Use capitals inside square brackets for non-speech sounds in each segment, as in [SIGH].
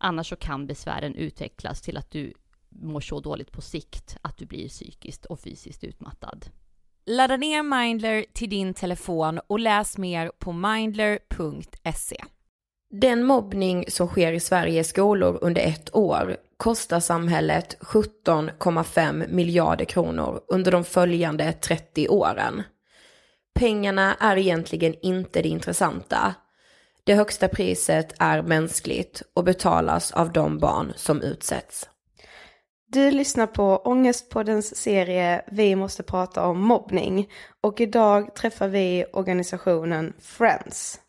Annars så kan besvären utvecklas till att du mår så dåligt på sikt att du blir psykiskt och fysiskt utmattad. Ladda ner Mindler till din telefon och läs mer på mindler.se. Den mobbning som sker i Sveriges skolor under ett år kostar samhället 17,5 miljarder kronor under de följande 30 åren. Pengarna är egentligen inte det intressanta. Det högsta priset är mänskligt och betalas av de barn som utsätts. Du lyssnar på Ångestpoddens serie Vi måste prata om mobbning och idag träffar vi organisationen Friends.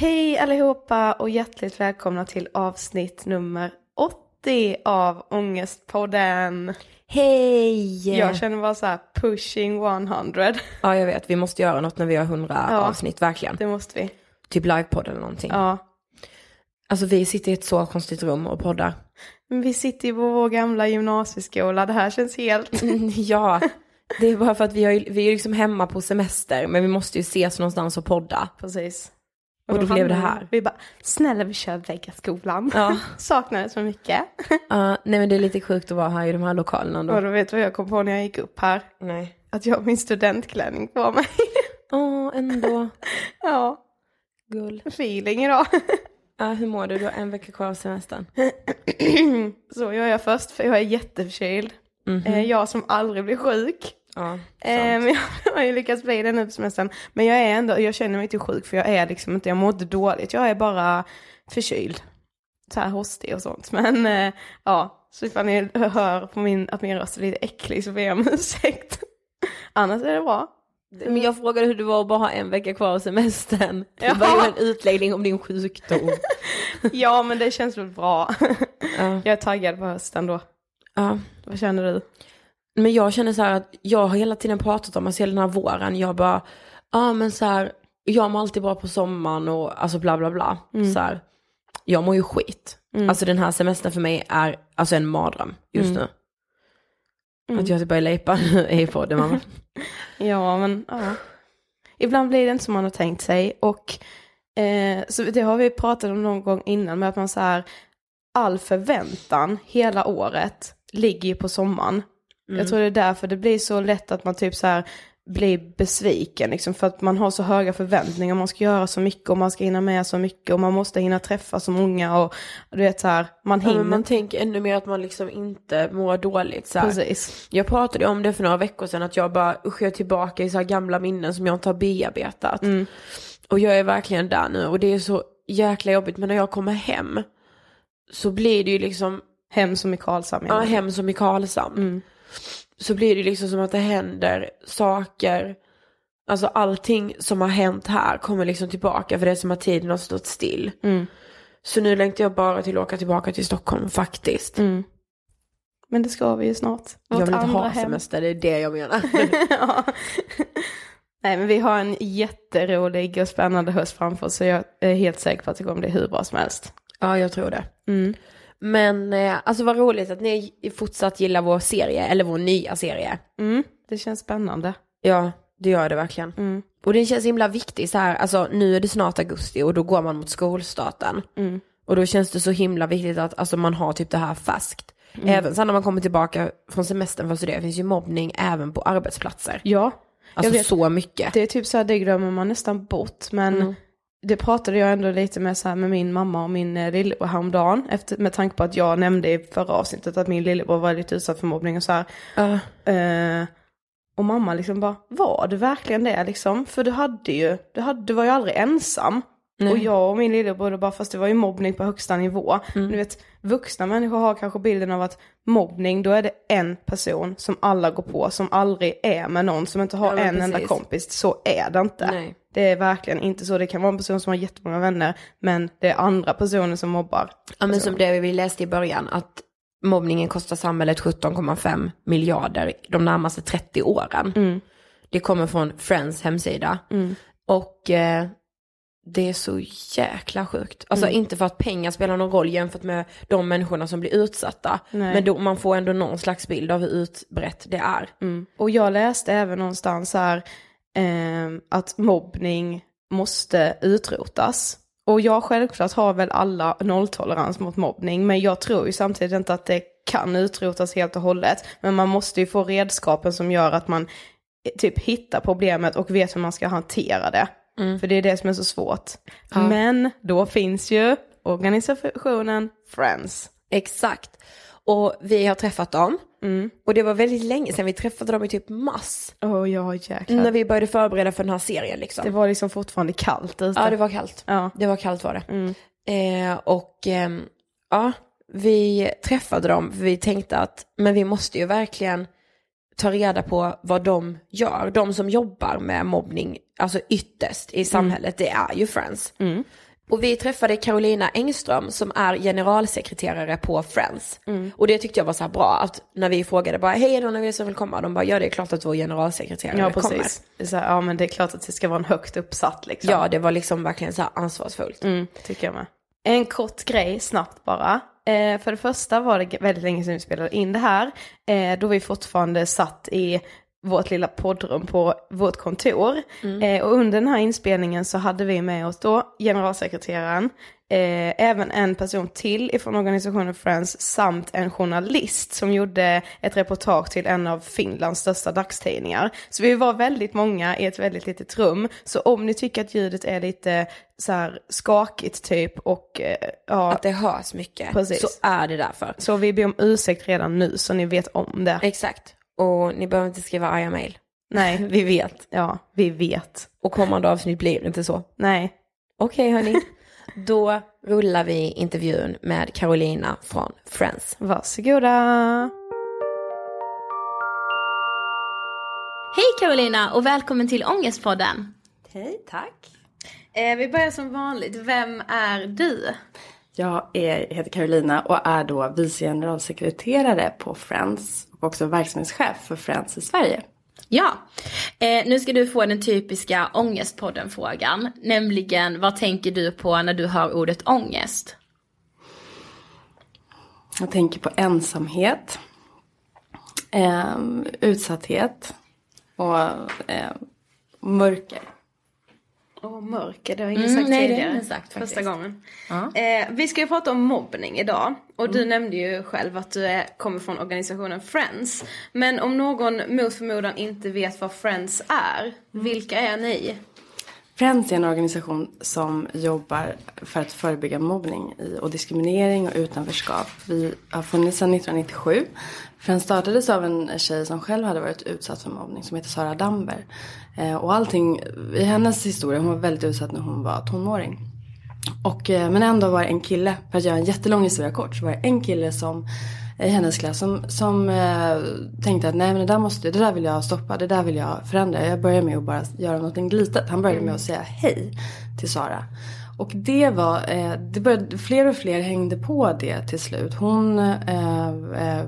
Hej allihopa och hjärtligt välkomna till avsnitt nummer 80 av Ångestpodden. Hej! Jag känner bara så här pushing 100. Ja, jag vet. Vi måste göra något när vi har 100 Ja. avsnitt, verkligen. Det måste vi. Typ livepodd eller någonting. Ja. Alltså vi sitter i ett så konstigt rum och poddar. Men vi sitter i vår gamla gymnasieskola. Det här känns helt... [LAUGHS] ja, det är bara för att vi, har, vi är liksom hemma på semester, men vi måste ju ses någonstans och podda. Precis. Och då blev det här. Vi bara, snälla vi kör Vegaskolan. Ja. [LAUGHS] Saknar det så mycket. [LAUGHS] Ja, nej men det är lite sjukt att vara här i de här lokalerna Och då. då vet du vad jag kom på när jag gick upp här? Nej. Att jag har min studentklänning på mig. [LAUGHS] Åh, ändå. ja, Gull. feeling idag. Ja, hur mår du? Du har en vecka kvar av semestern. [CLEARS THROAT] så gör jag först för jag är jätteförkyld. Mhm. Eh, Jag som aldrig blir sjuk. Ja, Eh. Men jag [LAUGHS] har ju lyckats bli det nu på semestern. Men jag är ändå, jag känner mig inte sjuk för jag är liksom inte, jag mår inte dåligt. Jag är bara förkyld. Så här hostig och sånt. Men eh, ja, så ifall ni hör på min, att min röst är lite äcklig så ber jag om [LAUGHS] ursäkt. Annars är det bra. Men jag frågade hur det var att bara ha en vecka kvar av semestern. Du Ja. bara gjorde en utläggning om din sjukdom. [LAUGHS] Ja men det känns väl bra. Ja. Jag är taggad på hösten då. ja. Vad känner du? Men jag känner så här att jag har hela tiden pratat om, alltså hela den här våren, jag bara, ja men så här, jag mår alltid bra på sommaren och alltså bla bla bla. Så här, jag mår ju skit. Alltså den här semestern för mig är alltså en mardröm just nu. Att jag typ börjar lepa nu [LAUGHS] i podden mamma. [LAUGHS] Ja men ja. Ibland blir det inte som man har tänkt sig och eh, så det har vi pratat om någon gång innan med att man så här all förväntan hela året ligger ju på sommaren. Jag tror det är därför det blir så lätt att man typ så här blir besviken liksom för att man har så höga förväntningar, man ska göra så mycket och man ska hinna med så mycket och man måste hinna träffa så många och du vet så här, man Ja, hinner men man tänker ännu mer att man liksom inte mår dåligt så här. Precis. Jag pratade om det för några veckor sedan att jag bara usch jag är tillbaka i så här gamla minnen som jag inte har bearbetat. Och jag är verkligen där nu och det är så jäkla jobbigt men när jag kommer hem så blir det ju liksom, Hem som i Karlshamn. ja hem som i Karlshamn. Så blir det liksom som att det händer saker, alltså allting som har hänt här kommer liksom tillbaka för det är som att tiden har stått still. Så nu längtar jag bara till att åka tillbaka till Stockholm faktiskt. Men det ska vi ju snart. Jag Vårt vill inte ha hem. semester, det är det jag menar. [LAUGHS] ja. Nej men vi har en jätterolig och spännande höst framför oss så jag är helt säker på att det kommer bli hur bra som helst. Ja, jag tror det. Men eh, alltså vad roligt att ni fortsatt gillar vår serie, eller vår nya serie. Mm, det känns spännande. Ja, det gör det verkligen. Mm. Och det känns himla viktigt så här, alltså nu är det snart augusti och då går man mot skolstarten. Mm. Och då känns det så himla viktigt att alltså, man har typ det här färskt. Mm. Även sen när man kommer tillbaka från semestern för att studera, finns ju mobbning även på arbetsplatser. Ja, Alltså vet. så mycket. det är typ så här, det glömmer man nästan bort men Mm. Det pratade jag ändå lite med, så här, med min mamma och min eh, lillebror häromdagen efter, med tanke på att jag nämnde i förra avsnittet att min lillebror var lite utsatt för mobbning och så här. Ja. Eh, och mamma liksom bara, var du verkligen det liksom? För du hade ju, du, hade, du var ju aldrig ensam. Och jag och min lillebror, bara fast det var ju mobbning på högsta nivå. Mm. Du vet, vuxna människor har kanske bilden av att mobbning, då är det en person som alla går på, som aldrig är med någon, som inte har Ja, en enda precis. kompis. Så är det inte. Nej. Det är verkligen inte så. Det kan vara en person som har jättemånga vänner, men det är andra personer som mobbar. Ja men som det vi läste i början, att mobbningen kostar samhället 17,5 miljarder de närmaste 30 åren. Det kommer från Friends hemsida. Och eh, det är så jäkla sjukt. Alltså inte för att pengar spelar någon roll jämfört med de människorna som blir utsatta. Nej. Men då, man får ändå någon slags bild av hur utbrett det är. Och jag läste även någonstans här ehm, att mobbning måste utrotas. Och jag självklart har väl alla nolltolerans mot mobbning, men jag tror ju samtidigt inte att det kan utrotas helt och hållet. Men man måste ju få redskapen som gör att man eh, typ hittar problemet och vet hur man ska hantera det. För det är det som är så svårt. Men då finns ju organisationen Friends. Exakt. Och vi har träffat dem. Och det var väldigt länge sedan vi träffade dem i typ mars. Åh ja jäklar. När vi började förbereda för den här serien liksom. Det var liksom fortfarande kallt ute. Ja, det var kallt. Ja. Det var kallt var det. Eh, och ehm, ja, vi träffade dem för vi tänkte att men vi måste ju verkligen ta reda på vad de gör. De som jobbar med mobbning, alltså ytterst i samhället, det är ju Friends. Och vi träffade Carolina Engström som är generalsekreterare på Friends. Och det tyckte jag var så bra, att när vi frågade bara, hej är det någon av er som vill komma? De bara, ja det är klart att vår generalsekreterare Ja kommer. precis. Det är så här, ja men det är klart att det ska vara en högt uppsatt liksom. Ja, det var liksom verkligen så här ansvarsfullt. Mm, tycker jag med. En kort grej snabbt bara. Eh, för det första var det väldigt länge sedan vi spelade in det här. Eh, då vi fortfarande satt i vårt lilla poddrum på vårt kontor. Eh, och under den här inspelningen så hade vi med oss då generalsekreteraren, eh, även en person till ifrån organisationen Friends samt en journalist som gjorde ett reportage till en av Finlands största dagstidningar. Så vi var väldigt många i ett väldigt litet rum. Så om ni tycker att ljudet är lite så här skakigt typ och eh, ja, Att det hörs mycket, Precis. så är det därför. så vi ber om ursäkt redan nu så ni vet om det. Exakt. Och ni behöver inte skriva arga mejl. Nej, Vi vet. ja, vi vet. Och kommande avsnitt blir inte så. Nej, Okej hörni. [LAUGHS] Då rullar vi intervjun med Carolina från Friends. varsågoda. Hej Carolina och välkommen till Ångestpodden. Hej, tack. Eh, vi börjar som vanligt. Vem är du? Jag är, heter Carolina och är då vice generalsekreterare på Friends och också verksamhetschef för Friends i Sverige. Ja, eh, nu ska du få den typiska Ångestpodden-frågan. Nämligen, vad tänker du på när du hör ordet ångest? Jag tänker på ensamhet, ehm, utsatthet och ehm, mörker. Åh, mörker, det har ingen Mm, sagt nej, det har tidigare. ingen sagt Första faktiskt. gången. Ja. Eh, vi ska ju prata om mobbning idag. Och du nämnde ju själv att du är, kommer från organisationen Friends. Men om någon mot förmodan inte vet vad Friends är, vilka är ni? Friends är en organisation som jobbar för att förebygga mobbning och diskriminering och utanförskap. Vi har funnits sedan 1997. Friends startades av en tjej som själv hade varit utsatt för mobbning som heter Sara Damber. Eh, och allting i hennes historia, hon var väldigt utsatt när hon var tonåring. Och, eh, men ändå var det en kille, för att göra en jättelång historia kort, så var det en kille som i hennes klass som, som eh, tänkte att nej men det där måste, det där vill jag stoppa, det där vill jag förändra. Jag börjar med att bara göra någonting litet. Han började med att säga hej till Sara. Och det var, eh, det började, fler och fler hängde på det till slut. Hon, eh, eh,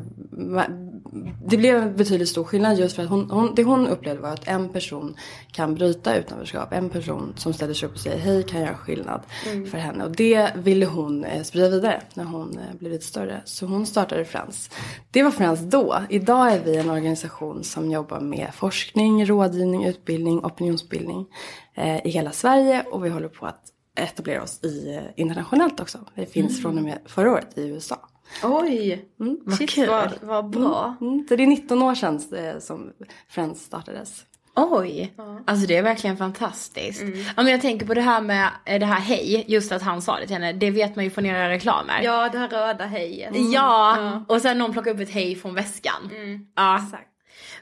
det blev en betydligt stor skillnad just för att hon, hon, det hon upplevde var att en person kan bryta utanförskap. En person som ställer sig upp och säger hej kan göra skillnad för henne. Och det ville hon eh, sprida vidare när hon eh, blev lite större. Så hon startade Friends. Det var Friends då. Idag är vi en organisation som jobbar med forskning, rådgivning, utbildning, opinionsbildning eh, i hela Sverige. Och vi håller på att etablera oss i, eh, internationellt också. Vi finns från och med förra året i USA. Oj, Mm, shit kul. vad, vad bra. Mm, så det är 19 år sedan eh, som Friends startades. Oj, alltså det är verkligen fantastiskt. Ja, men jag tänker på det här med eh, det här hej, just att han sa det till henne, det vet man ju från era reklamer. Ja, det här röda hejet. Ja, och sen någon plockar upp ett hej från väskan. Ja,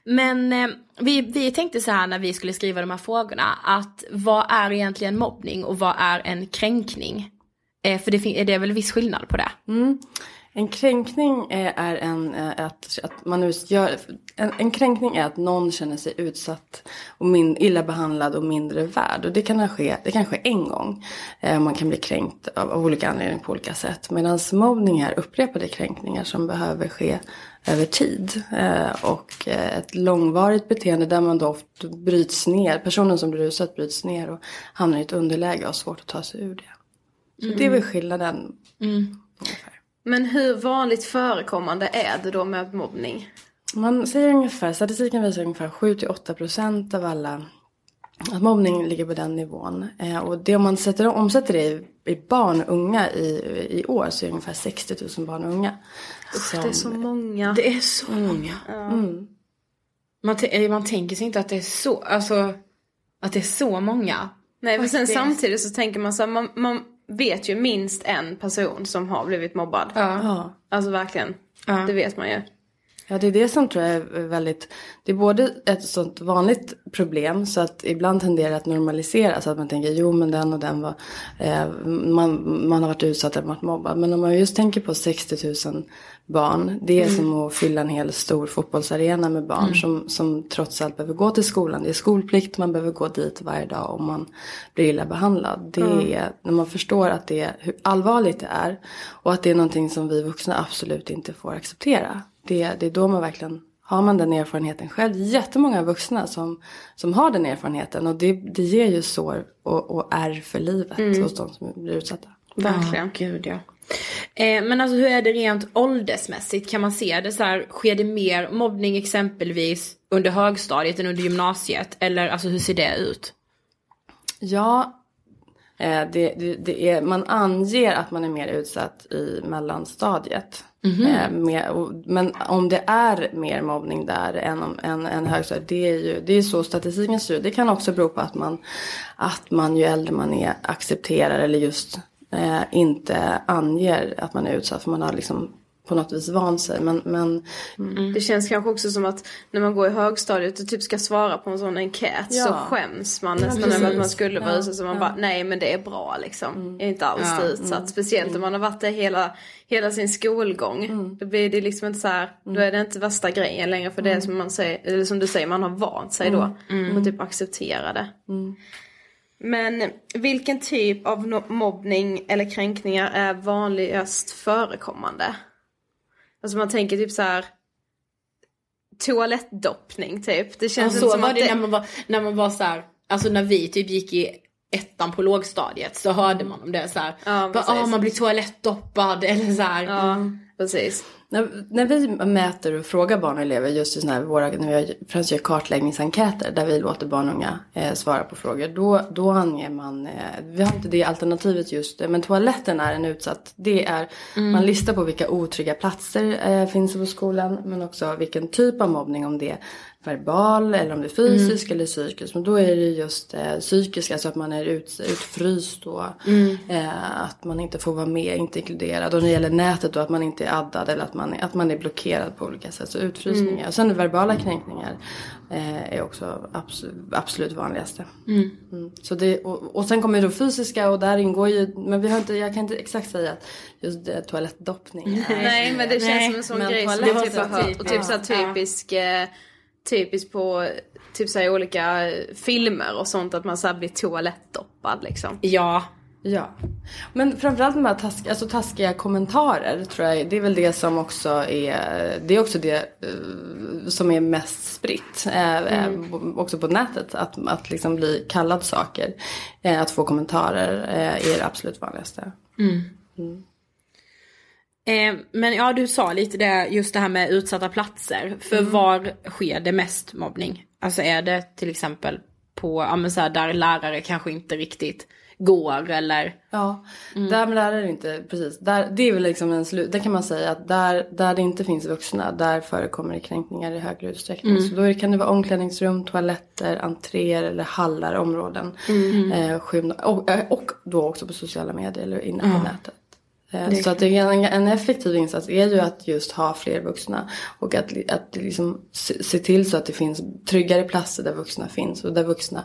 Men eh, vi, vi tänkte så här när vi skulle skriva de här frågorna att vad är egentligen mobbning och vad är en kränkning? Eh, för det, fin- det är väl viss skillnad på det? Mm. En kränkning är, en, eh, att, att man utgör, en, en kränkning är att någon känner sig utsatt och min, illa behandlad och mindre värd. Och det kan ske, det kan ske en gång. Eh, man kan bli kränkt av, av olika anledningar på olika sätt. Medan mobbning är upprepade kränkningar som behöver ske över tid. Eh, och ett långvarigt beteende där man då ofta bryts ner. Personen som blir utsatt bryts ner och hamnar i ett underläge och har svårt att ta sig ur det. Så det är väl skillnaden. Men hur vanligt förekommande är det då med mobbning? Man säger ungefär, statistiken visar ungefär 7-8% av alla att mobbning ligger på den nivån. Eh, och det om man sätter, omsätter det i, i barn och unga i, i år så är det ungefär 60 000 barn och unga. som- Det är så många. Det är så många. Mm. Man, eh, man tänker sig inte att det är så, alltså, att det är så många. Nej, men sen samtidigt så tänker man så här, man, man vet ju minst en person som har blivit mobbad. Ja. Alltså verkligen. Ja. Det vet man ju. Ja, det är det som tror jag är väldigt... Det är både ett sånt vanligt problem så att ibland tenderar det att normalisera. Så att man tänker, jo men den och den var... Eh, man, man har varit utsatt eller varit mobbad. Men om man just tänker på 60 000 barn. Det är som att fylla en hel stor fotbollsarena med barn som, som trots allt behöver gå till skolan. Det är skolplikt, man behöver gå dit varje dag om man blir illa behandlad. Det är när man förstår att det är, hur allvarligt det är. Och att det är någonting som vi vuxna absolut inte får acceptera. Det, det är då man verkligen har man den erfarenheten själv. Jättemånga vuxna som, som har den erfarenheten. Och det, det ger ju sår och, och ärr för livet hos de som blir utsatta. Verkligen. Gud ja. Eh, men alltså hur är det rent åldersmässigt? Kan man se det så här, sker det mer mobbning exempelvis under högstadiet än under gymnasiet? Eller alltså hur ser det ut? Ja, eh, det, det, det är, man anger att man är mer utsatt i mellanstadiet. Eh, och, men om det är mer mobbning där än, om- än, än högstadiet, det är ju det är så statistiken ser ut. Det kan också bero på att man, att man ju äldre man är accepterar eller just eh, inte anger att man är utsatt för man har liksom på något vis vant sig. Men, men Det känns kanske också som att när man går i högstadiet och typ ska svara på en sån enkät Ja. så skäms man nästan över att man skulle vara Ja, utsatt. Så man ja. bara, nej men det är bra liksom. Jag är inte alls Ja, utsatt. Speciellt om man har varit där hela, hela sin skolgång. Då blir det liksom inte så här, då är det inte värsta grejen längre. För det är som man säger, eller som du säger, man har vant sig då. Och typ acceptera det. Men vilken typ av mobbning eller kränkningar är vanligast förekommande? Alltså man tänker typ så här toalettdoppning typ. Det känns Ja, så som var att det det... när man var, när man var så här, alltså när vi typ gick i ettan på lågstadiet så hörde man om det så här. Ja, bara, ah, man blir toalettdoppad eller så här. Ja, precis. När, när vi mäter och frågar barn och elever just i såna här, våra, när vi främst gör kartläggningsenkäter där vi låter barn och unga eh, svara på frågor. Då, då anger man, eh, vi har inte det alternativet just eh, men toaletten är en utsatt. Det är, man listar på vilka otrygga platser eh, finns på skolan men också vilken typ av mobbning om det verbal eller om det är fysisk eller psykisk. Men då är det just eh, psykisk, alltså att man är ut, utfryst och eh, att man inte får vara med, inte inkluderad. Och när det gäller nätet då att man inte är addad eller att man att man är blockerad på olika sätt. Så utfrysningar. Och sen verbala kränkningar eh, är också absolut, absolut vanligaste. Mm. Så det, och, och sen kommer ju då fysiska och där ingår ju, men vi har inte, jag kan inte exakt säga att just eh, toalettdoppning [LAUGHS] är Nej men det känns Nej, som en sån men grej som typ har hört. Och typ typiskt. såhär typisk, eh, typiskt på typ såhär olika filmer och sånt att man såhär blir toalettdoppad liksom. Ja. Ja. Men framförallt med här task, alltså taskiga kommentarer tror jag. Det är väl det som också är, det är också det eh, som är mest spritt. eh, eh, Också på nätet. Att, att liksom bli kallad saker. Att få kommentarer är det absolut vanligaste. Eh, men ja, du sa lite det, just det här med utsatta platser. För var sker det mest mobbning? Alltså är det till exempel på, ja men så här, där lärare kanske inte riktigt går eller? Ja, där med lärare inte, precis. Där, det är väl liksom en slut, där kan man säga att där, där det inte finns vuxna, där förekommer det kränkningar i högre utsträckning. Så då är- kan det vara omklädningsrum, toaletter, entréer eller hallar, områden. Eh, skymda, och, eh, och då också på sociala medier eller inne på nätet. Eh, Så att en, en effektiv insats är ju att just ha fler vuxna och att, att liksom se, se till så att det finns tryggare platser där vuxna finns och där vuxna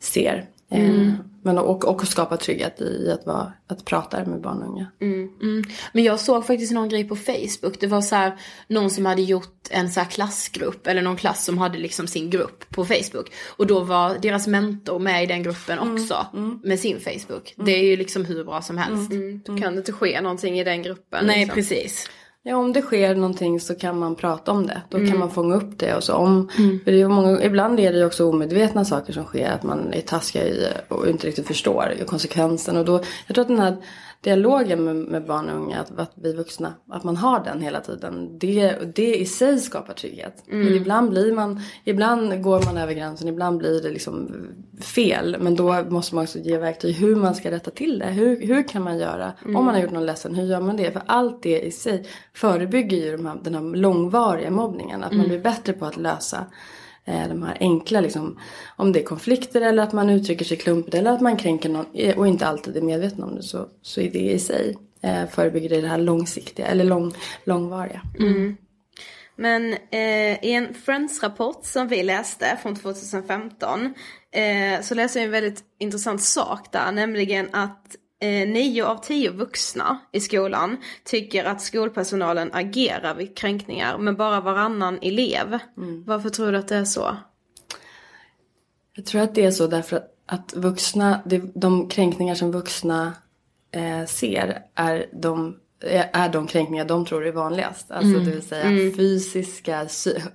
ser. Eh, Mm. Men och, och skapa trygghet i att, vara, att prata med barn och unga. Mm, mm. Men jag såg faktiskt någon grej på Facebook. Det var så här, någon som hade gjort en så här klassgrupp, eller någon klass som hade liksom sin grupp på Facebook. Och då var deras mentor med i den gruppen också, med sin Facebook. Det är ju liksom hur bra som helst. Mm. Då kan det inte ske någonting i den gruppen. Nej, liksom. precis. Ja, om det sker någonting så kan man prata om det. Då Mm. kan man fånga upp det. Och så om, för det är många, ibland är det ju också omedvetna saker som sker. Att man är taskiga i och inte riktigt förstår konsekvensen. Och då, jag tror att den här dialogen med, med barn och unga, att, att vi vuxna, att man har den hela tiden. Det, det i sig skapar trygghet. Mm. Men ibland blir man, ibland går man över gränsen, ibland blir det liksom fel. Men då måste man också ge verktyg hur man ska rätta till det. Hur, hur kan man göra? Mm. Om man har gjort någon ledsen, hur gör man det? För allt det i sig förebygger ju de här, den här långvariga mobbningen. Att man Mm. blir bättre på att lösa Eh, de här enkla, liksom, om det är konflikter eller att man uttrycker sig klumpigt eller att man kränker någon eh, och inte alltid är medveten om det så, så är det i sig eh, förebygger det det här långsiktiga eller lång, långvariga. Mm. Men eh, i en Friends-rapport som vi läste från 2015 eh, så läste jag en väldigt intressant sak där, nämligen att eh, nio av tio vuxna i skolan tycker att skolpersonalen agerar vid kränkningar, men bara varannan elev. Varför tror du att det är så? Jag tror att det är så därför att, att vuxna, det, de kränkningar som vuxna eh, ser är de, är är de kränkningar de tror är vanligast. Alltså Mm. det vill säga Mm. fysiska,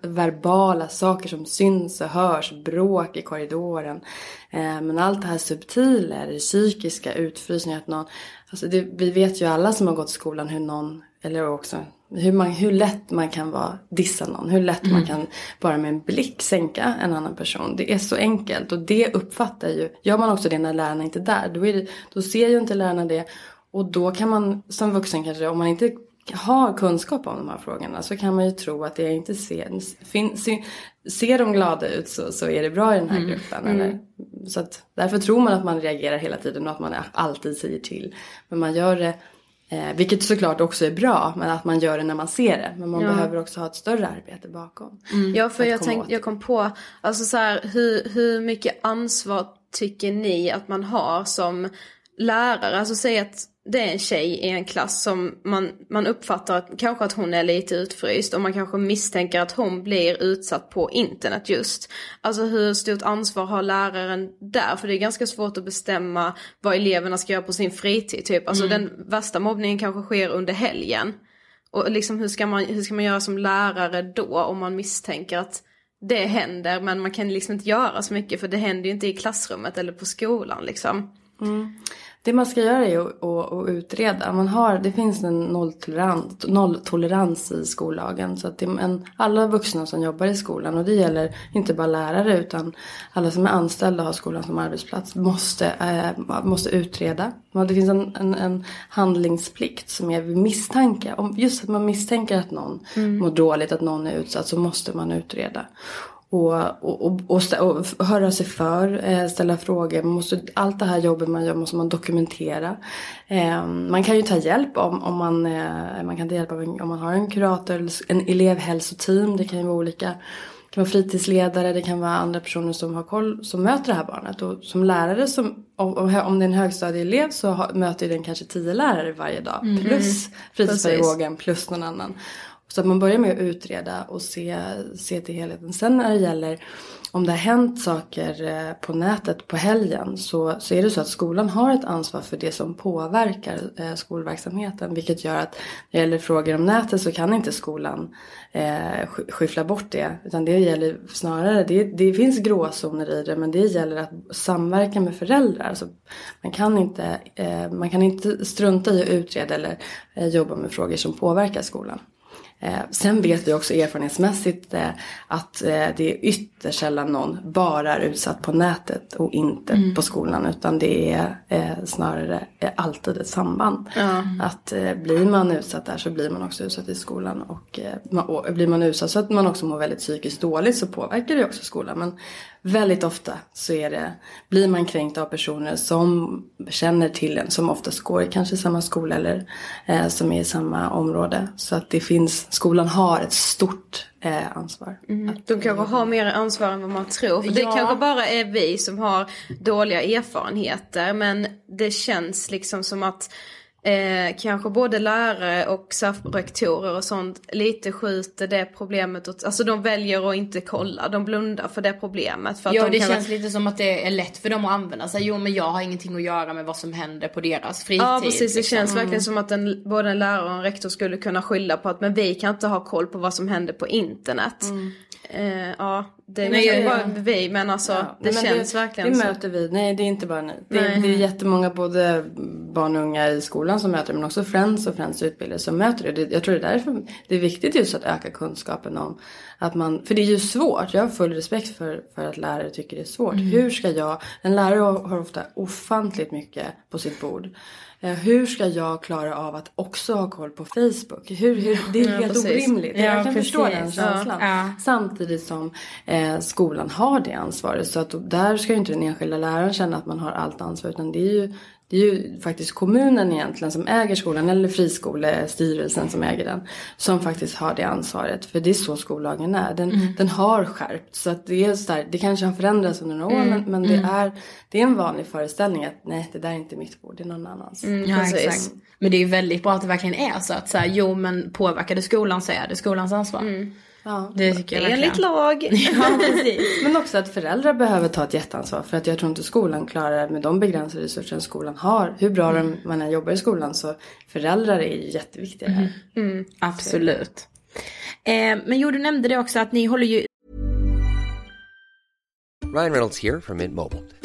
verbala saker som syns och hörs, bråk i korridoren. Eh, men allt det här subtila, det psykiska, utfrysningar, att någon, alltså det, vi vet ju alla som har gått i skolan hur någon, eller också hur, man, hur lätt man kan vara, dissa någon. Hur lätt man Mm. kan bara med en blick sänka en annan person. Det är så enkelt och det uppfattar ju, gör man också det när lärarna inte är där, då, är det, då ser ju inte lärarna det. Och då kan man som vuxen kanske, om man inte har kunskap om de här frågorna så kan man ju tro att det inte ser, fin, se, ser de glada ut så, så är det bra i den här Mm. gruppen. Mm. Eller? Så att, därför tror man att man reagerar hela tiden och att man alltid säger till. Men man gör det Eh, vilket såklart också är bra, men att man gör det när man ser det. Men man Ja. behöver också ha ett större arbete bakom. Ja, för jag, tänk, jag kom på, alltså så här, hur, hur mycket ansvar tycker ni att man har som lärare? Alltså säg att det är en tjej i en klass som man, man uppfattar att, kanske att hon är lite utfryst och man kanske misstänker att hon blir utsatt på internet just. Alltså hur stort ansvar har läraren där? För det är ganska svårt att bestämma vad eleverna ska göra på sin fritid typ. Alltså Mm. den värsta mobbningen kanske sker under helgen. Och liksom hur ska, man, hur ska man göra som lärare då om man misstänker att det händer men man kan liksom inte göra så mycket för det händer ju inte i klassrummet eller på skolan liksom. Mm. Det man ska göra är att, att, att utreda. Man har, det finns en nolltolerans, nolltolerans i skollagen. Så att en, alla vuxna som jobbar i skolan och det gäller inte bara lärare utan alla som är anställda och har skolan som arbetsplats måste, eh, måste utreda. Det finns en, en, en handlingsplikt som är vid misstanke. Om just att man misstänker att någon Mm. mår dåligt, att någon är utsatt så måste man utreda. Och, och, och, och, och höra sig för, eh, ställa frågor. Man måste, allt det här jobbet man gör måste man dokumentera. Eh, man kan ju ta hjälp om, om, man, eh, man kan ta hjälp om man har en kurator, en elevhälsoteam. Det kan ju vara olika. Det kan vara fritidsledare, det kan vara andra personer som har koll, som möter det här barnet. Och som lärare, som, om, om det är en högstadieelev så möter den kanske tio lärare varje dag. Mm. Plus fritidspedagogen, plus någon annan. Så att man börjar med att utreda och se, se till helheten. Sen när det gäller om det har hänt saker eh, på nätet på helgen så, så är det så att skolan har ett ansvar för det som påverkar eh, skolverksamheten. Vilket gör att när det gäller frågor om nätet så kan inte skolan eh, skyffla bort det. Utan det gäller snarare, det, det finns gråzoner i det men det gäller att samverka med föräldrar. Alltså, man, kan inte, eh, man kan inte strunta i att utreda eller eh, jobba med frågor som påverkar skolan. Eh, sen vet vi också erfarenhetsmässigt eh, att eh, det är ytterst sällan någon bara är utsatt på nätet och inte Mm. på skolan. Utan det är eh, snarare eh, alltid ett samband. Ja. Att eh, blir man utsatt där så blir man också utsatt i skolan. Och, man, och blir man utsatt så att man också mår väldigt psykiskt dåligt så påverkar det också skolan. Men väldigt ofta så är det, blir man kränkt av personer som känner till en. Som oftast går i kanske samma skola eller eh, som är i samma område. Så att det finns, skolan har ett stort eh, ansvar. De kanske har mer ansvar än vad man tror. För det Ja. kanske bara är vi som har dåliga erfarenheter. Men det känns liksom som att eh, kanske både lärare och SAF-rektorer och sånt lite skjuter det problemet åt, Alltså de väljer att inte kolla, de blundar för det problemet. För att Ja de det kanske- känns lite som att det är lätt för dem att använda sig. Jo men jag har ingenting att göra med vad som händer på deras fritid. Ja precis, det liksom. känns verkligen som att en, både en lärare och en rektor skulle kunna skylla på att men vi kan inte ha koll på vad som händer på internet. Eh, ja, det är Nej, ja, bara vi men alltså Ja, det men känns verkligen Det så. möter vi, nej det är inte bara ni. Det, Nej. det är jättemånga både barn och unga i skolan som möter det men också Friends och Friends utbildare som möter det. det. Jag tror det är därför det är viktigt just att öka kunskapen om att man, för det är ju svårt. Jag har full respekt för, för att lärare tycker det är svårt. Mm. Hur ska jag, en lärare har har ofta ofantligt mycket på sitt bord. Eh, hur ska jag klara av att också ha koll på Facebook? Hur, hur, det är Ja, helt precis. orimligt. Ja, jag kan förstå precis. den Ja. känslan. Ja. Samtidigt som eh, skolan har det ansvaret. Så att där ska ju inte den enskilda läraren känna att man har allt ansvar. Utan det är ju, det är ju faktiskt kommunen egentligen som äger skolan. Eller friskolestyrelsen som äger den. Som faktiskt har det ansvaret. För det är så skollagen är. Den, Mm. den har skärpt. Så att det är så där, det kanske har förändrats under några år. Mm. Men, men det, är, det är en vanlig föreställning att nej det där är inte mitt bord. Det är någon annans. Ja, exakt. Men det är ju väldigt bra att det verkligen är så att så här, jo men påverkar det skolan så är det skolans ansvar. Ja. Det tycker jag är enligt verkligen. lag. [LAUGHS] Ja precis. Men också att föräldrar behöver ta ett jätteansvar. För att jag tror inte skolan klarar med de begränsade resurser skolan har. Hur bra de, man än jobbar i skolan så föräldrar är ju jätteviktiga här. Absolut. Eh, men jo du nämnde det också att ni håller ju Ryan Reynolds here from Mint Mobile.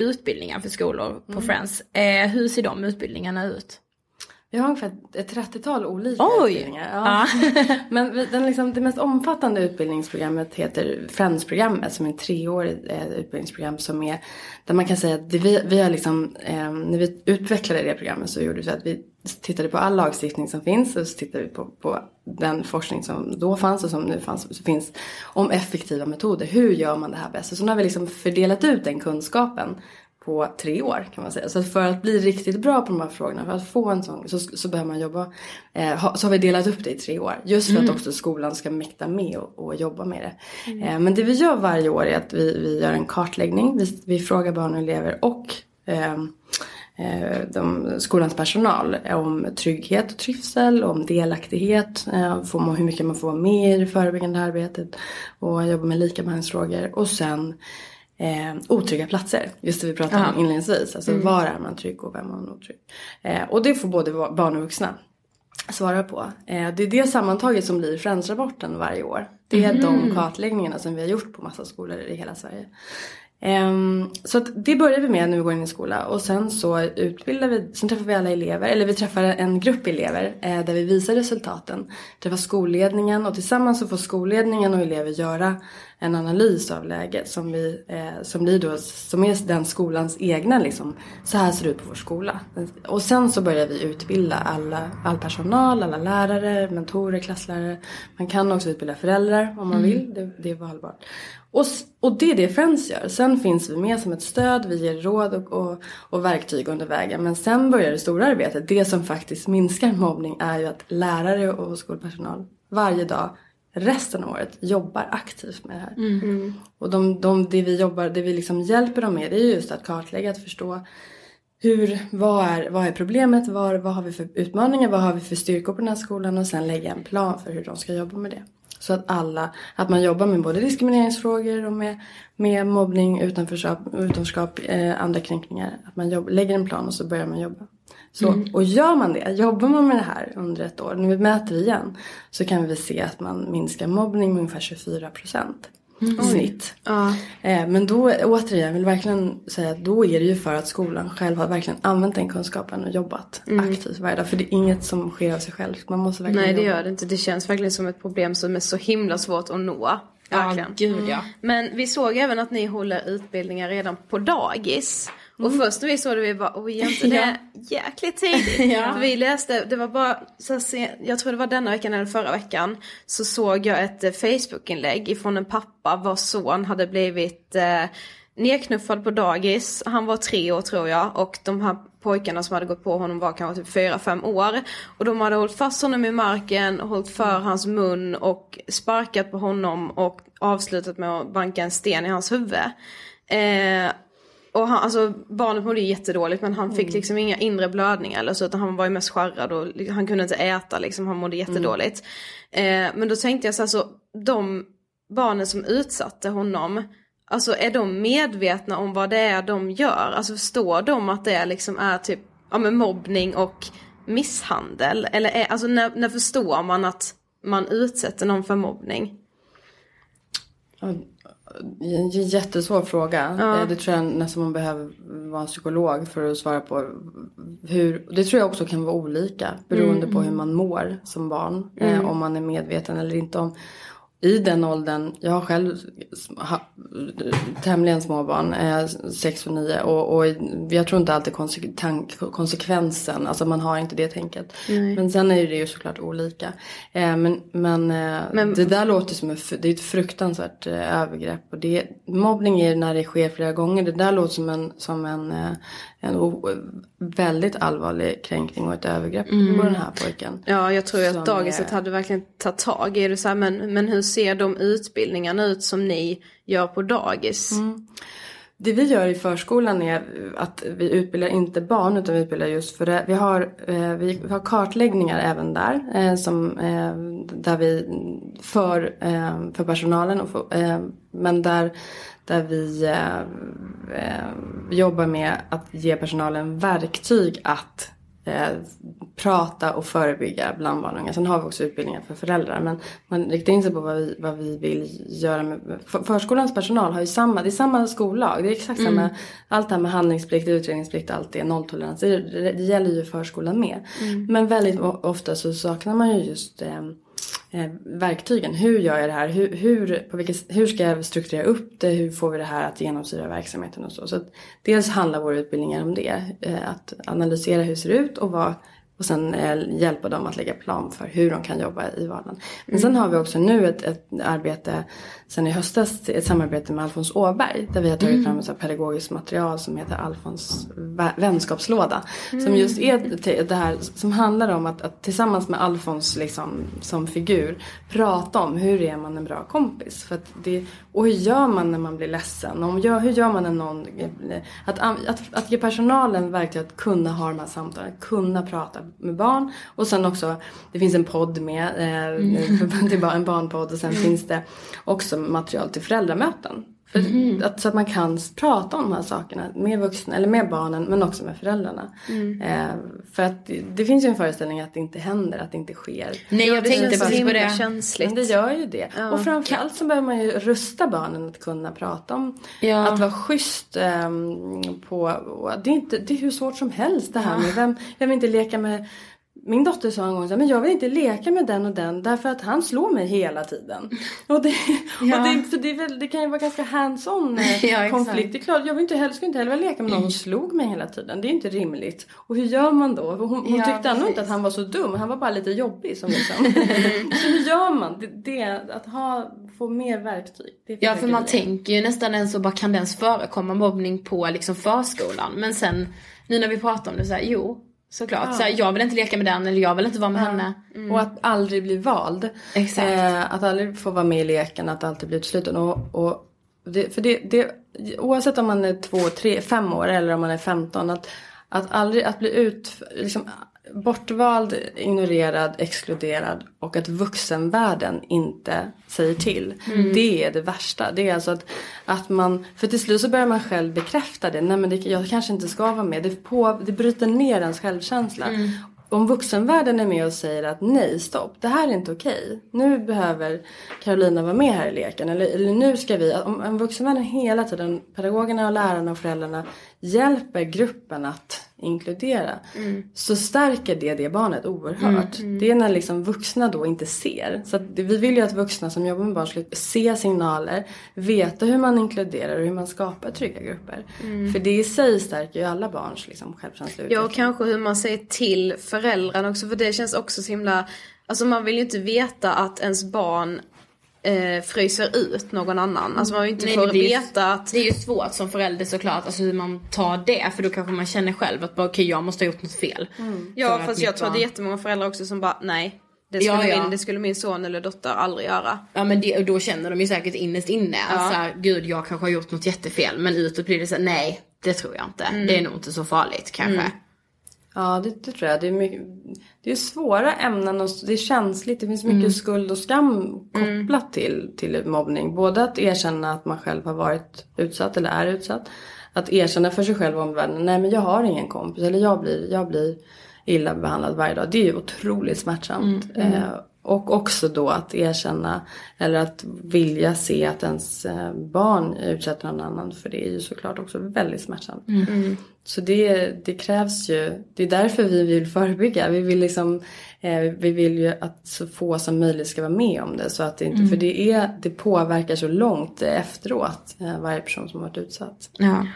utbildningar för skolor på Mm. Friends. Eh, hur ser de utbildningarna ut? Vi har ungefär ett 30-tal olika Oj! utbildningar. Ja. [LAUGHS] Men vi- den liksom, det mest omfattande utbildningsprogrammet heter Friends-programmet som är ett treårigt eh, utbildningsprogram som är där man kan säga att det, vi, vi har liksom, eh, när vi utvecklade det programmet så gjorde vi så att vi tittade på all lagstiftning som finns och så tittade vi på, på den forskning som då fanns och som nu fanns, finns om effektiva metoder. Hur gör man det här bäst? Och så nu har vi liksom fördelat ut den kunskapen på tre år kan man säga. Så för att bli riktigt bra på de här frågorna, för att få en sån, så, så behöver man jobba, eh, ha, så har vi delat upp det i tre år. Just för Mm. att också skolan ska mäkta med och, och jobba med det. Mm. Eh, men det vi gör varje år är att vi, vi gör en kartläggning, vi, vi frågar barn och elever och eh, de, skolans personal om trygghet och trivsel, om delaktighet, eh, får man, hur mycket man får vara med i det förebyggande arbetet och jobba med likabehandlingsfrågor. Och sen eh, otrygga platser. Just det vi pratade om Aha. inledningsvis. Alltså Mm. var är man trygg och vem är man otrygg. Eh, och det får både barn och vuxna svara på. Eh, det är det sammantaget som blir Friends-rapporten varje år. Det är Mhm. de kartläggningarna som vi har gjort på massa skolor i hela Sverige. Um, så att det börjar vi med när vi går in i skola och sen så utbildar vi, sen träffar vi alla elever, eller vi träffar en grupp elever eh, där vi visar resultaten. Träffar skolledningen och tillsammans så får skolledningen och elever göra en analys av läget som, vi, eh, som blir då, som är den skolans egna liksom, så här ser det ut på vår skola. Och sen så börjar vi utbilda alla, all personal, alla lärare, mentorer, klasslärare. Man kan också utbilda föräldrar om man Mm. vill, det, det är valbart. Och, och det är det Friends gör. Sen finns vi med som ett stöd, vi ger råd och, och, och verktyg under vägen. Men sen börjar det stora arbetet. Det som faktiskt minskar mobbning är ju att lärare och skolpersonal varje dag resten av året jobbar aktivt med det här. Mm. Och de, de, det vi jobbar, det vi liksom hjälper dem med det är just att kartlägga, att förstå hur, vad är, vad är problemet, var, vad har vi för utmaningar, vad har vi för styrkor på den här skolan och sen lägga en plan för hur de ska jobba med det. Så att alla, att man jobbar med både diskrimineringsfrågor och med, med mobbning, utanförskap, utanförskap eh, andra kränkningar. Att man jobb, lägger en plan och så börjar man jobba. Så, Mm. Och gör man det, jobbar man med det här under ett år, när vi mäter igen, så kan vi se att man minskar mobbning med ungefär 24 procent Mm. snitt. Ja. Eh, men då återigen vill jag verkligen säga att då är det ju för att skolan själv har verkligen använt den kunskapen och jobbat Mm. aktivt varje dag. För det är inget som sker av sig självt. Man måste verkligen Nej det jobba. gör det inte. Det känns verkligen som ett problem som är så himla svårt att nå. Ja, Verkligen. gud, ja. Men vi såg även att ni håller utbildningar redan på dagis. Och först när vi såg det vi bara, oj inte [LAUGHS] det är jäkligt tidigt. [LAUGHS] Ja. För vi läste, det var bara, så här se- jag tror det var denna veckan eller förra veckan. Så såg jag ett eh, Facebook-inlägg ifrån en pappa vars son hade blivit eh, nedknuffad på dagis. Han var tre år tror jag och de här pojkarna som hade gått på honom var kanske typ fyra, fem år. Och de hade hållit fast honom i marken, hållit för hans mun och sparkat på honom och avslutat med att banka en sten i hans huvud. Eh, och han, alltså barnet mådde ju jättedåligt men han fick liksom inga inre blödningar eller så utan han var ju mest skärrad och han kunde inte äta liksom, han mådde jättedåligt. Eh, men då tänkte jag så här, så de barnen som utsatte honom, alltså är de medvetna om vad det är de gör? Alltså förstår de att det liksom är typ, ja men mobbning och misshandel? Eller är, alltså när, när förstår man att man utsätter någon för mobbning? Ja, En jättesvår fråga. Ja. Eh, Det tror jag nästan man behöver vara psykolog för att svara på. Hur, det tror jag också kan vara olika beroende Mm. på hur man mår som barn. eh, Mm. Om man är medveten eller inte om. I den åldern, jag har själv ha, tämligen små barn, eh, 6 och 9 och, och jag tror inte alltid konse- tank, konsekvensen, alltså man har inte det tänket. Nej. Men sen är det ju såklart olika. Eh, men men, eh, Men- det där låter som ett, det är ett fruktansvärt eh, övergrepp. Och det, mobbning är när det sker flera gånger. Det där låter som en, som en, eh, en väldigt allvarlig kränkning och ett övergrepp Mm. på den här pojken. Ja, jag tror att dagiset är- hade verkligen tagit tag i det. Så här, men, men hur ser de utbildningarna ut som ni gör på dagis? Det vi gör i förskolan är att vi utbildar inte barn utan vi utbildar just för det. Vi har, eh, vi har kartläggningar även där. Eh, som, eh, där vi för, för personalen. Och för, men där, där vi eh, eh, jobbar med att ge personalen verktyg att eh, prata och förebygga bland barn och unga. Sen har vi också utbildningar för föräldrar. Men man riktar in sig på vad vi, vad vi vill göra med... För, förskolans personal har ju samma, det är samma skollag. Det är exakt samma, Mm. allt det här med handlingsplikt, utredningsplikt, allt det, nolltolerans. Det, det, gäller ju förskolan med. Mm. Men väldigt ofta så saknar man ju just eh, Eh, verktygen. Hur gör jag det här? Hur, hur, på vilket, hur ska jag strukturera upp det? Hur får vi det här att genomsyra verksamheten och så. så att dels handlar våra utbildningar om det. Eh, att analysera hur det ser ut och vad och sen eh, hjälpa dem att lägga plan för hur de kan jobba i vardagen. Men sen har vi också nu ett, ett arbete sen i höstas, ett samarbete med Alfons Åberg. Där vi har tagit Mm. fram ett pedagogiskt material som heter Alfons vä- vänskapslåda. Som Mm. just är det här som handlar om att, att tillsammans med Alfons liksom, som figur prata om hur är man en bra kompis. För det, och hur gör man när man blir ledsen? Om, hur gör man när någon... Att, att, att ge personalen verktyg att kunna ha de här samtalen, kunna prata med barn. Och sen också, det finns en podd med, eh, Mm. [LAUGHS] en barnpodd och sen finns det också material till föräldramöten. För Mhm. att, så att man kan prata om de här sakerna med vuxna, eller med barnen men också med föräldrarna. Mm. Eh, för att det, det finns ju en föreställning att det inte händer, att det inte sker. Nej, jag det tänkte precis på det. känsligt. Men det gör ju det. Ja. Och framförallt så behöver man ju rusta barnen att kunna prata om Ja. att vara schysst ehm, på, det är inte, det är hur svårt som helst det här med vem, jag vill inte leka med min dotter sa en gång så här, men jag vill inte leka med den och den därför att han slår mig hela tiden. Och det, Ja. och det, så det, väl, det kan ju vara ganska hands-on eh, [LAUGHS] Ja, konflikt. Det är klart, jag vill inte heller, skulle inte heller vilja leka med någon som slog mig hela tiden. Det är inte rimligt. Och hur gör man då? Hon, hon Ja, tyckte ändå inte att han var så dum, han var bara lite jobbig. Som liksom. [LAUGHS] så hur gör man? Det, det, att ha, få mer verktyg. Det Ja, för man vi. tänker ju nästan ens så bara kan det ens förekomma mobbning på liksom förskolan? Men sen nu när vi pratar om det så här, jo såklart. Ja. Så här, jag vill inte leka med den eller jag vill inte vara med henne. Och att aldrig bli vald. Exakt. Eh, att aldrig få vara med i leken, att alltid bli utesluten. Och, och det, för det, det, oavsett om man är två, tre, fem år eller om man är 15. Att, att aldrig att bli ut, liksom, bortvald, ignorerad, exkluderad och att vuxenvärlden inte säger till. Mm. Det är det värsta. Det är alltså att, att man, för till slut så börjar man själv bekräfta det. Nej men det, jag kanske inte ska vara med. Det, på, det bryter ner ens självkänsla. Mm. Om vuxenvärlden är med och säger att nej stopp, det här är inte okej. Nu behöver Carolina vara med här i leken. Eller, eller nu ska vi, om, om vuxenvärlden hela tiden, pedagogerna och lärarna och föräldrarna hjälper gruppen att inkludera. Så stärker det det barnet oerhört. Det är när liksom vuxna då inte ser. Så vi vill ju att vuxna som jobbar med barn ska se signaler, veta hur man inkluderar och hur man skapar trygga grupper. För det i sig stärker ju alla barns liksom, självkänsla Ja, och kanske hur man säger till föräldrarna också, för det känns också så himla... Alltså man vill ju inte veta att ens barn eh, fryser ut någon annan. Alltså man vill inte Nej, få men det är ju- veta att... Det är ju svårt som förälder såklart, alltså hur man tar det. För då kanske man känner själv att bara, okej jag måste ha gjort något fel. Ja, För att fast jag tror att det är barn- jättemånga föräldrar också som bara, nej. Det Ja, skulle, ja. Min, det skulle min son eller dotter aldrig göra. Ja men det, då känner de ju säkert innerst inne att så här, gud jag kanske har gjort något jättefel. Men utåt blir det så nej det tror jag inte. Mm. Det är nog inte så farligt kanske. Ja, det, det tror jag. Det är, mycket, det är svåra ämnen och det är känsligt. Det finns mycket skuld och skam kopplat till, till mobbning. Både att erkänna att man själv har varit utsatt eller är utsatt. Att erkänna för sig själv och omvärlden. Nej, men jag har ingen kompis. Eller jag blir, jag blir illa behandlad varje dag. Det är ju otroligt smärtsamt. Eh, och också då att erkänna eller att vilja se att ens eh, barn utsätter någon annan. För det är ju såklart också väldigt smärtsamt. Så det, det krävs ju, det är därför vi vill förebygga. Vi vill liksom, eh, vi vill ju att så få som möjligt ska vara med om det. Så att det inte, För det, är, det påverkar så långt efteråt eh, varje person som har varit utsatt. Ja.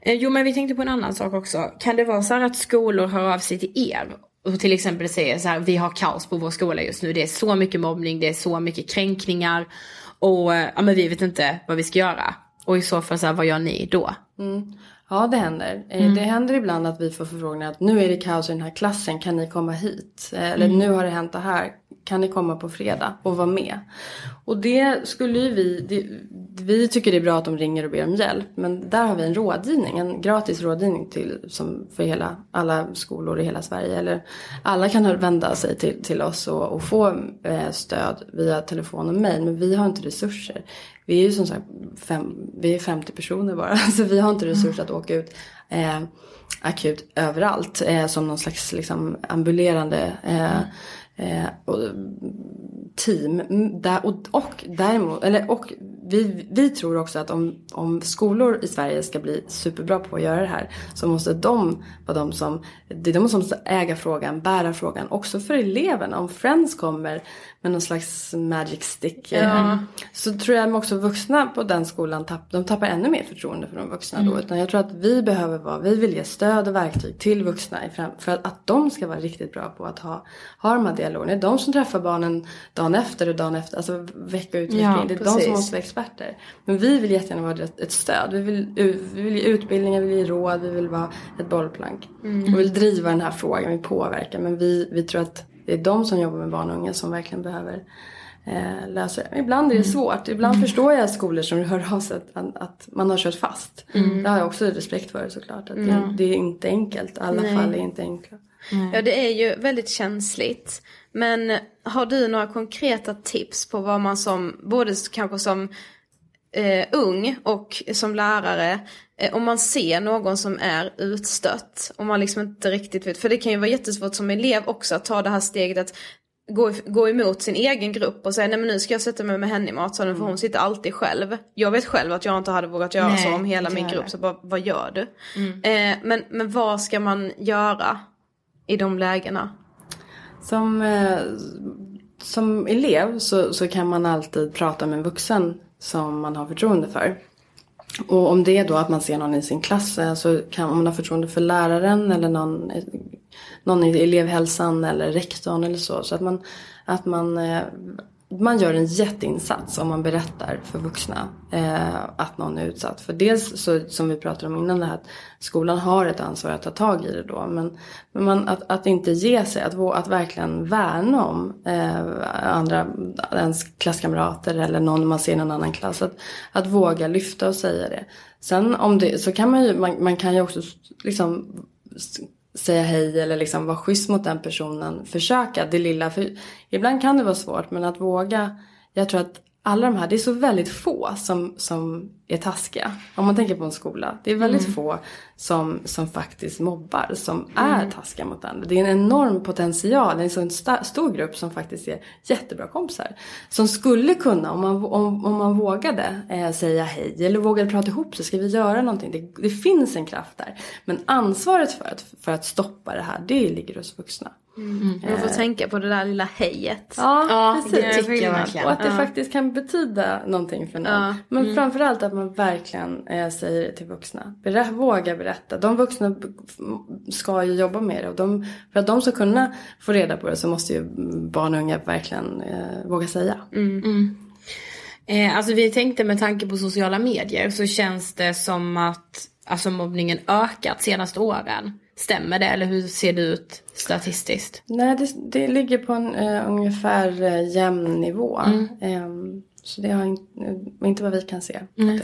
Eh, Jo men vi tänkte på en annan sak också. Kan det vara så här att skolor hör av sig till er och till exempel säger så här, vi har kaos på vår skola just nu. Det är så mycket mobbning, det är så mycket kränkningar och eh, ja, men vi vet inte vad vi ska göra. Och i så fall så här, vad gör ni då? Mm. Ja det händer. Eh, Det händer ibland att vi får förfrågningar att nu är det kaos i den här klassen, kan ni komma hit? Eh, Eller nu har det hänt det här, kan ni komma på fredag och vara med? Och det skulle ju vi, det, vi tycker det är bra att de ringer och ber om hjälp. Men där har vi en rådgivning, en gratis rådgivning till, som för hela, alla skolor i hela Sverige. Eller alla kan vända sig till, till oss och, och få eh, stöd via telefon och mejl. Men vi har inte resurser. Vi är ju som sagt fem, vi är 50 personer bara. [LAUGHS] Så vi har inte resurser att åka ut eh, akut överallt. Eh, som någon slags liksom, ambulerande eh, eh, och, team. Mm, där, och, och däremot, eller och vi, vi tror också att om, om skolor i Sverige ska bli superbra på att göra det här så måste de vara de som, det är de som måste äga frågan, bära frågan. Också för eleverna. Om Friends kommer med någon slags magic stick. eh, Ja. Så tror jag också vuxna på den skolan tapp, de tappar ännu mer förtroende för de vuxna då. Mm. Utan jag tror att vi behöver vara, vi vill ge stöd och verktyg till vuxna för att, att de ska vara riktigt bra på att ha, ha de här dialogerna. Det är de som träffar barnen dagen efter och dagen efter, alltså vecka ut vecka Ja, in. Det är de precis. som måste vara experter. Men vi vill jättegärna vara ett, stöd. Vi vill, vi vill ge utbildningar, vi vill ge råd, vi vill vara ett bollplank. Mm. Och vill driva den här frågan, vi påverkar. Men vi, vi tror att det är de som jobbar med barn och unga som verkligen behöver eh, lösa det. Ibland är det svårt. Ibland förstår jag skolor som hör av sig att, att man har kört fast. Mm. Det har jag också respekt för såklart. Att Mm. det, det är inte enkelt. Alla Nej. fall är inte enkla. Ja, det är ju väldigt känsligt. Men har du några konkreta tips på vad man som, både kanske som eh, ung och som lärare, eh, om man ser någon som är utstött, och man liksom inte riktigt vet, för det kan ju vara jättesvårt som elev också att ta det här steget att gå, gå emot sin egen grupp och säga nej men nu ska jag sätta mig med henne i matsalen för hon sitter alltid själv. Jag vet själv att jag inte hade vågat göra Nej, så om hela min grupp, så bara, vad gör du? Mm. Eh, men, men vad ska man göra i de lägena? Som, eh, som elev så, så kan man alltid prata med en vuxen som man har förtroende för. Och om det är då att man ser någon i sin klass så kan om man har förtroende för läraren eller någon, någon i elevhälsan eller rektorn eller så. Så att man, att man, eh, man gör en jätteinsats om man berättar för vuxna eh, att någon är utsatt. För dels så, som vi pratade om innan det här, att skolan har ett ansvar att ta tag i det då. Men, men man, att, att inte ge sig, att, att verkligen värna om eh, andra, ens klasskamrater eller någon man ser i någon annan klass. Att, att våga lyfta och säga det. Sen om det, så kan man ju, man, man kan ju också liksom säga hej eller liksom vara schysst mot den personen. Försöka det lilla. För ibland kan det vara svårt men att våga. Jag tror att alla de här, det är så väldigt få som, som är taskiga. Om man tänker på en skola. Det är väldigt Mm. få som, som faktiskt mobbar, som är Mm. taskiga mot andra. Det är en enorm potential, det är en sån sta- stor grupp som faktiskt är jättebra kompisar. Som skulle kunna, om man, om, om man vågade eh, säga hej eller vågade prata ihop sig, ska vi göra någonting? Det, det finns en kraft där. Men ansvaret för att, för att stoppa det här, det ligger hos vuxna. Man får tänka på det där lilla hejet. Ja, precis. det tycker jag verkligen. Och att det Ja. faktiskt kan betyda någonting för någon. Ja. Men Mm. framförallt att man verkligen eh, säger det till vuxna. Berä, våga berätta. De vuxna ska ju jobba med det. Och de, för att de ska kunna få reda på det så måste ju barn och unga verkligen eh, våga säga. Mm. Eh, alltså vi tänkte med tanke på sociala medier så känns det som att alltså, mobbningen ökat senaste åren. Stämmer det eller hur ser det ut statistiskt? Nej, det, det ligger på en eh, ungefär eh, jämn nivå. Mm. Ehm, så det har inte, inte vad vi kan se. Mm.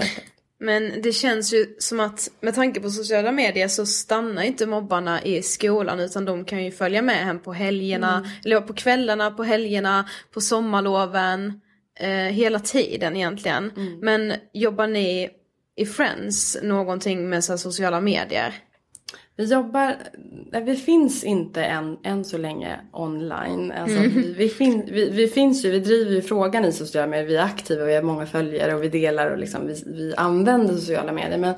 Men det känns ju som att med tanke på sociala medier så stannar inte mobbarna i skolan utan de kan ju följa med hem på helgerna, Mm. eller på kvällarna, på helgerna, på sommarloven, eh, hela tiden egentligen. Mm. Men jobbar ni i Friends någonting med så sociala medier? Vi jobbar, vi finns inte än, än så länge online. Alltså, Mm. vi, vi, fin, vi, vi finns ju, vi driver ju frågan i sociala medier. Vi är aktiva, vi har många följare och vi delar och liksom, vi, vi använder sociala medier. Men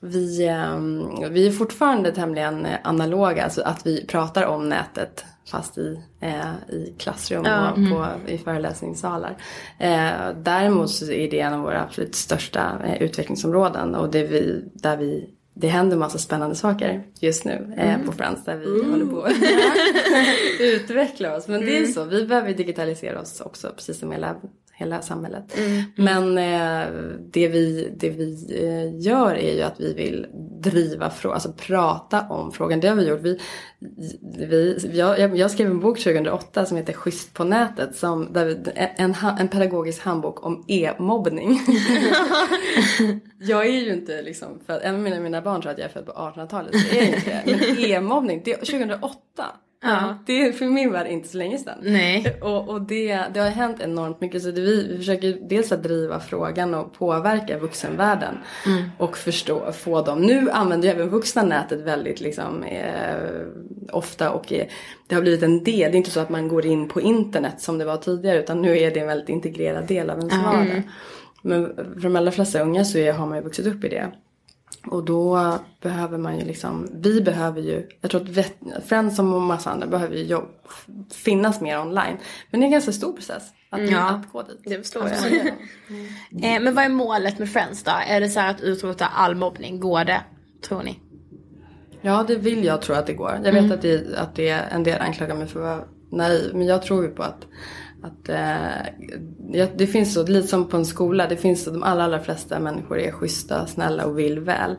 vi, ehm, vi är fortfarande tämligen analoga, alltså att vi pratar om nätet fast i, eh, i klassrum Ja. och Mm. på, i föreläsningssalar. Eh, däremot så är det en av våra absolut största eh, utvecklingsområden och det, är vi, där vi det händer massa spännande saker just nu eh, Mm. på Friends där vi Mm. håller på att [LAUGHS] utveckla oss. Men det är Mm. så, vi behöver digitalisera oss också precis som hela, hela samhället. Mm. Men eh, det vi, det vi eh, gör är ju att vi vill driva frågan, alltså prata om frågan. Det har vi gjort. Vi, vi, jag, jag- skrev en bok 2008 som heter Schysst på nätet. Som, där vi, en, en pedagogisk handbok om e-mobbning. [LAUGHS] jag är ju inte liksom, för även mina, mina barn tror att jag är född på 1800-talet. Så är jag inte. Men e-mobbning, det är 2008. Ja. Det är för min värld inte så länge sedan. Nej. Och, och det, det har hänt enormt mycket. Så det vi, vi försöker dels att driva frågan och påverka vuxenvärlden. Mm. Och förstå, få dem. Nu använder ju även vuxna nätet väldigt liksom, eh, ofta. Och eh, det har blivit en del. Det är inte så att man går in på internet som det var tidigare. Utan nu är det en väldigt integrerad del av ens Mm. vardag. Men för de allra flesta unga så är, har man ju vuxit upp i det. Och då behöver man ju liksom, vi behöver ju, jag tror att vet, Friends som och massa andra behöver ju jobb, finnas mer online. Men det är en ganska stor process att, Mm. Att gå dit. Det förstår Att jag. det. [LAUGHS] Eh, men vad är målet med Friends då? Är det så här att utrota all mobbning? Går det? Tror ni? Ja, det vill jag tro att det går. Jag vet Mm. att, det, att det, en del anklagar mig för att vara naiv. Men jag tror ju på att, att eh, det finns så, lite som på en skola, det finns så, de allra, allra flesta människor är schyssta, snälla och vill väl.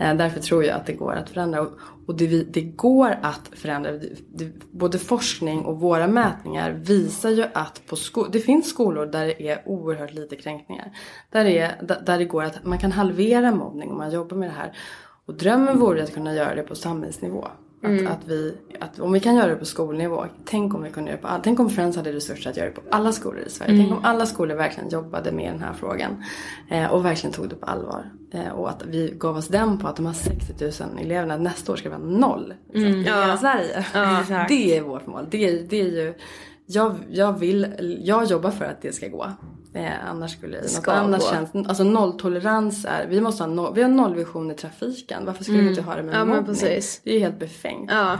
Eh, därför tror jag att det går att förändra. Och, och det, det går att förändra. Det, det, både forskning och våra mätningar visar ju att på sko- det finns skolor där det är oerhört lite kränkningar. Där är, där det går att man kan halvera mobbning om man jobbar med det här. Och drömmen vore att kunna göra det på samhällsnivå. Att, Mm. att vi, att om vi kan göra det på skolnivå, tänk om vi kunde göra det på alla, tänk om Friends hade resurser att göra det på alla skolor i Sverige. Mm. Tänk om alla skolor verkligen jobbade med den här frågan eh, och verkligen tog det på allvar. Eh, och att vi gav oss den på att de här 60 000 eleverna nästa år ska vara noll. Mm. I Ja. hela Sverige. Ja, [LAUGHS] det är vårt mål. Det det är ju, jag, jag vill, jag jobbar för att det ska gå. Eh, annars skulle något Ska annat känns, alltså nolltolerans är, vi måste ha noll, vi har nollvision i trafiken. Varför skulle Mm. vi inte ha det med Ja, men mobbning? precis. Det är ju helt befängt. Ja.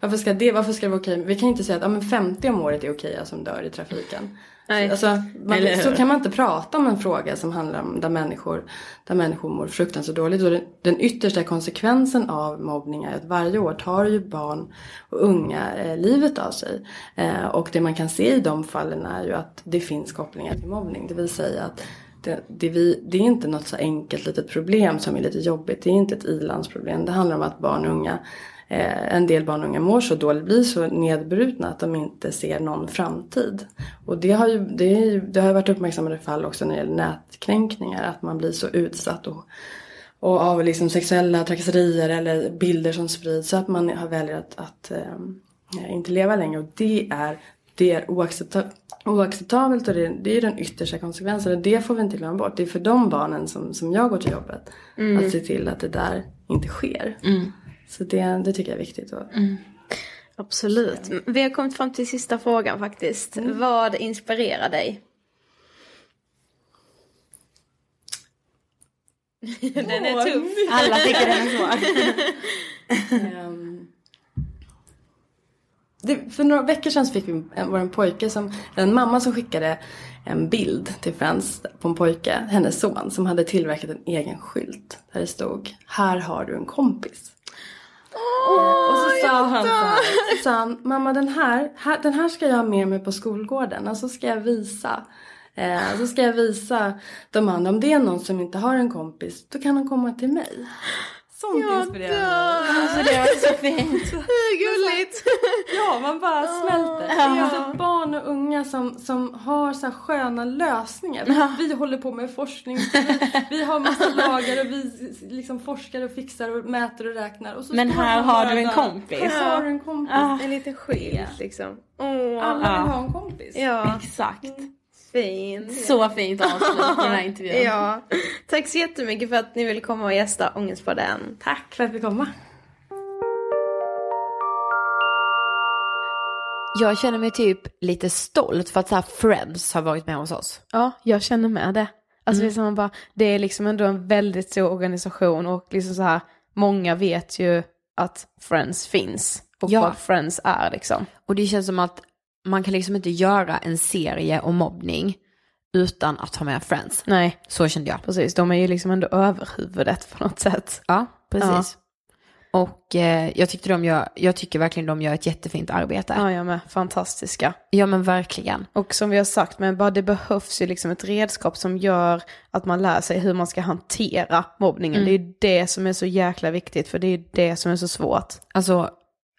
Varför ska det, varför ska det vara okej? Vi kan ju inte säga att ja, men 50 om året är okej som dör i trafiken. Nej. Alltså, man, så kan man inte prata om en fråga som handlar om där människor, där människor mår fruktansvärt dåligt. Och den, den yttersta konsekvensen av mobbning är att varje år tar ju barn och unga eh, livet av sig. Eh, och det man kan se i de fallen är ju att det finns kopplingar till mobbning. Det vill säga att det, det, vi, det är inte något så enkelt litet problem som är lite jobbigt. Det är inte ett ilandsproblem. Det handlar om att barn och unga en del barn och unga mår så dåligt, blir så nedbrutna att de inte ser någon framtid. Och det har ju, det ju, det har varit uppmärksammade fall också när det gäller nätkränkningar, att man blir så utsatt och, och av liksom sexuella trakasserier eller bilder som sprids så att man har väljer att, att eh, inte leva längre. Och det är, det är oaccepta- oacceptabelt och det, det är den yttersta konsekvensen och det får vi inte glömma bort. Det är för de barnen som, som jag går till jobbet Mm. att se till att det där inte sker. Mm. Så det, det tycker jag är viktigt. Och, Absolut. Vi har kommit fram till sista frågan faktiskt. Vad inspirerar dig? [LAUGHS] den är tuff. Alla tycker den är svår. [LAUGHS] Ehm, det, för några veckor sedan så fick vi en, var en pojke som, en mamma som skickade en bild till Friends på en pojke, hennes son, som hade tillverkat en egen skylt. Där det stod, här har du en kompis. Och så sa han så här, så sa han, mamma den här, här, den här ska jag ha med mig på skolgården och så ska jag visa. Eh, så ska jag visa de andra, om det är någon som inte har en kompis, då kan de komma till mig. Sånt inspirerar mig. Alltså det var så fint. [LAUGHS] Gulligt. Ja, man bara smälter. Det är alltså barn och unga som, som har så här sköna lösningar. Vi, vi håller på med forskning. Vi, vi har massa lagar och vi liksom forskar och fixar och mäter och räknar. Och så Men här har du en där. kompis. Här har du en kompis. Ah, en liten skylt liksom. Åh. Alla vill ha en kompis. Ja. Exakt. Fint. Så fint avslut på den här [LAUGHS] intervjun. Ja. Tack så jättemycket för att ni ville komma och gästa Ångestpodden. Tack för att vi komma. Jag känner mig typ lite stolt för att så här Friends har varit med hos oss. Ja, jag känner med det. Alltså Mm. det, är som man bara, det är liksom ändå en väldigt stor organisation och liksom så här, många vet ju att Friends finns och Ja. vad Friends är liksom. Och det känns som att man kan liksom inte göra en serie om mobbning utan att ha med Friends. Nej. Så kände jag. Precis, de är ju liksom ändå överhuvudet på något sätt. Ja, precis. Och eh, jag, tyckte de gör, jag tycker verkligen de gör ett jättefint arbete. Ja, jag med. Fantastiska. Ja men verkligen. Och som vi har sagt, men bara det behövs ju liksom ett redskap som gör att man lär sig hur man ska hantera mobbningen. Mm. Det är ju det som är så jäkla viktigt, för det är ju det som är så svårt. Alltså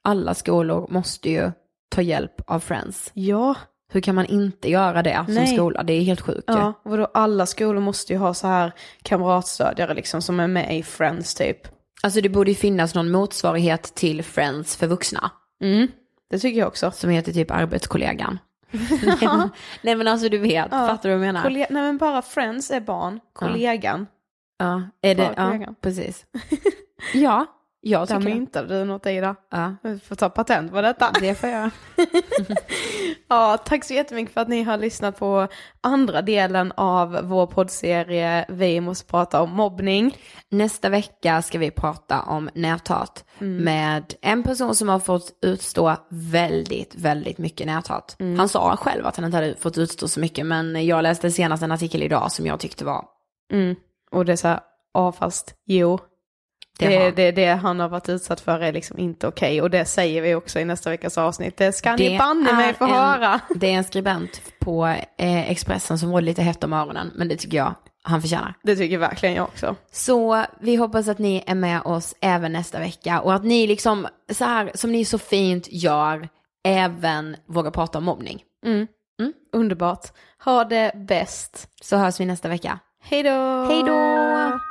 alla skolor måste ju ta hjälp av Friends. Ja. Hur kan man inte göra det som Nej. skola? Det är helt sjukt ju. Ja, och då alla skolor måste ju ha så här kamratstödjare liksom som är med i Friends typ. Alltså det borde ju finnas någon motsvarighet till Friends för vuxna. Mm, det tycker jag också. Som heter typ arbetskollegan. [LAUGHS] nej, men, [LAUGHS] nej men alltså du vet, fattar du vad jag menar? Kolle- Nej men bara Friends är barn, kollegan. Ja, är det, ja kollegan. precis. [LAUGHS] ja, jag Där myntade du något Ida. Ja. Du får ta patent på detta. Det får jag. [LAUGHS] Ja, tack så jättemycket för att ni har lyssnat på andra delen av vår poddserie Vi måste prata om mobbning. Nästa vecka ska vi prata om näthat Mm. med en person som har fått utstå väldigt, väldigt mycket näthat. Mm. Han sa själv att han inte hade fått utstå så mycket men jag läste senast en artikel idag som jag tyckte var Mm. Och det är så här, ja fast jo. Det Det, det, det, han har varit utsatt för är liksom inte okej och det säger vi också i nästa veckas avsnitt. Det ska ni banne mig få en, höra. [LAUGHS] Det är en skribent på eh, Expressen som var lite hett om öronen men det tycker jag han förtjänar. Det tycker verkligen jag också. Så vi hoppas att ni är med oss även nästa vecka och att ni liksom så här som ni så fint gör även vågar prata om mobbning. Mm. Underbart. Ha det bäst. Så hörs vi nästa vecka. Hej då! Hej då!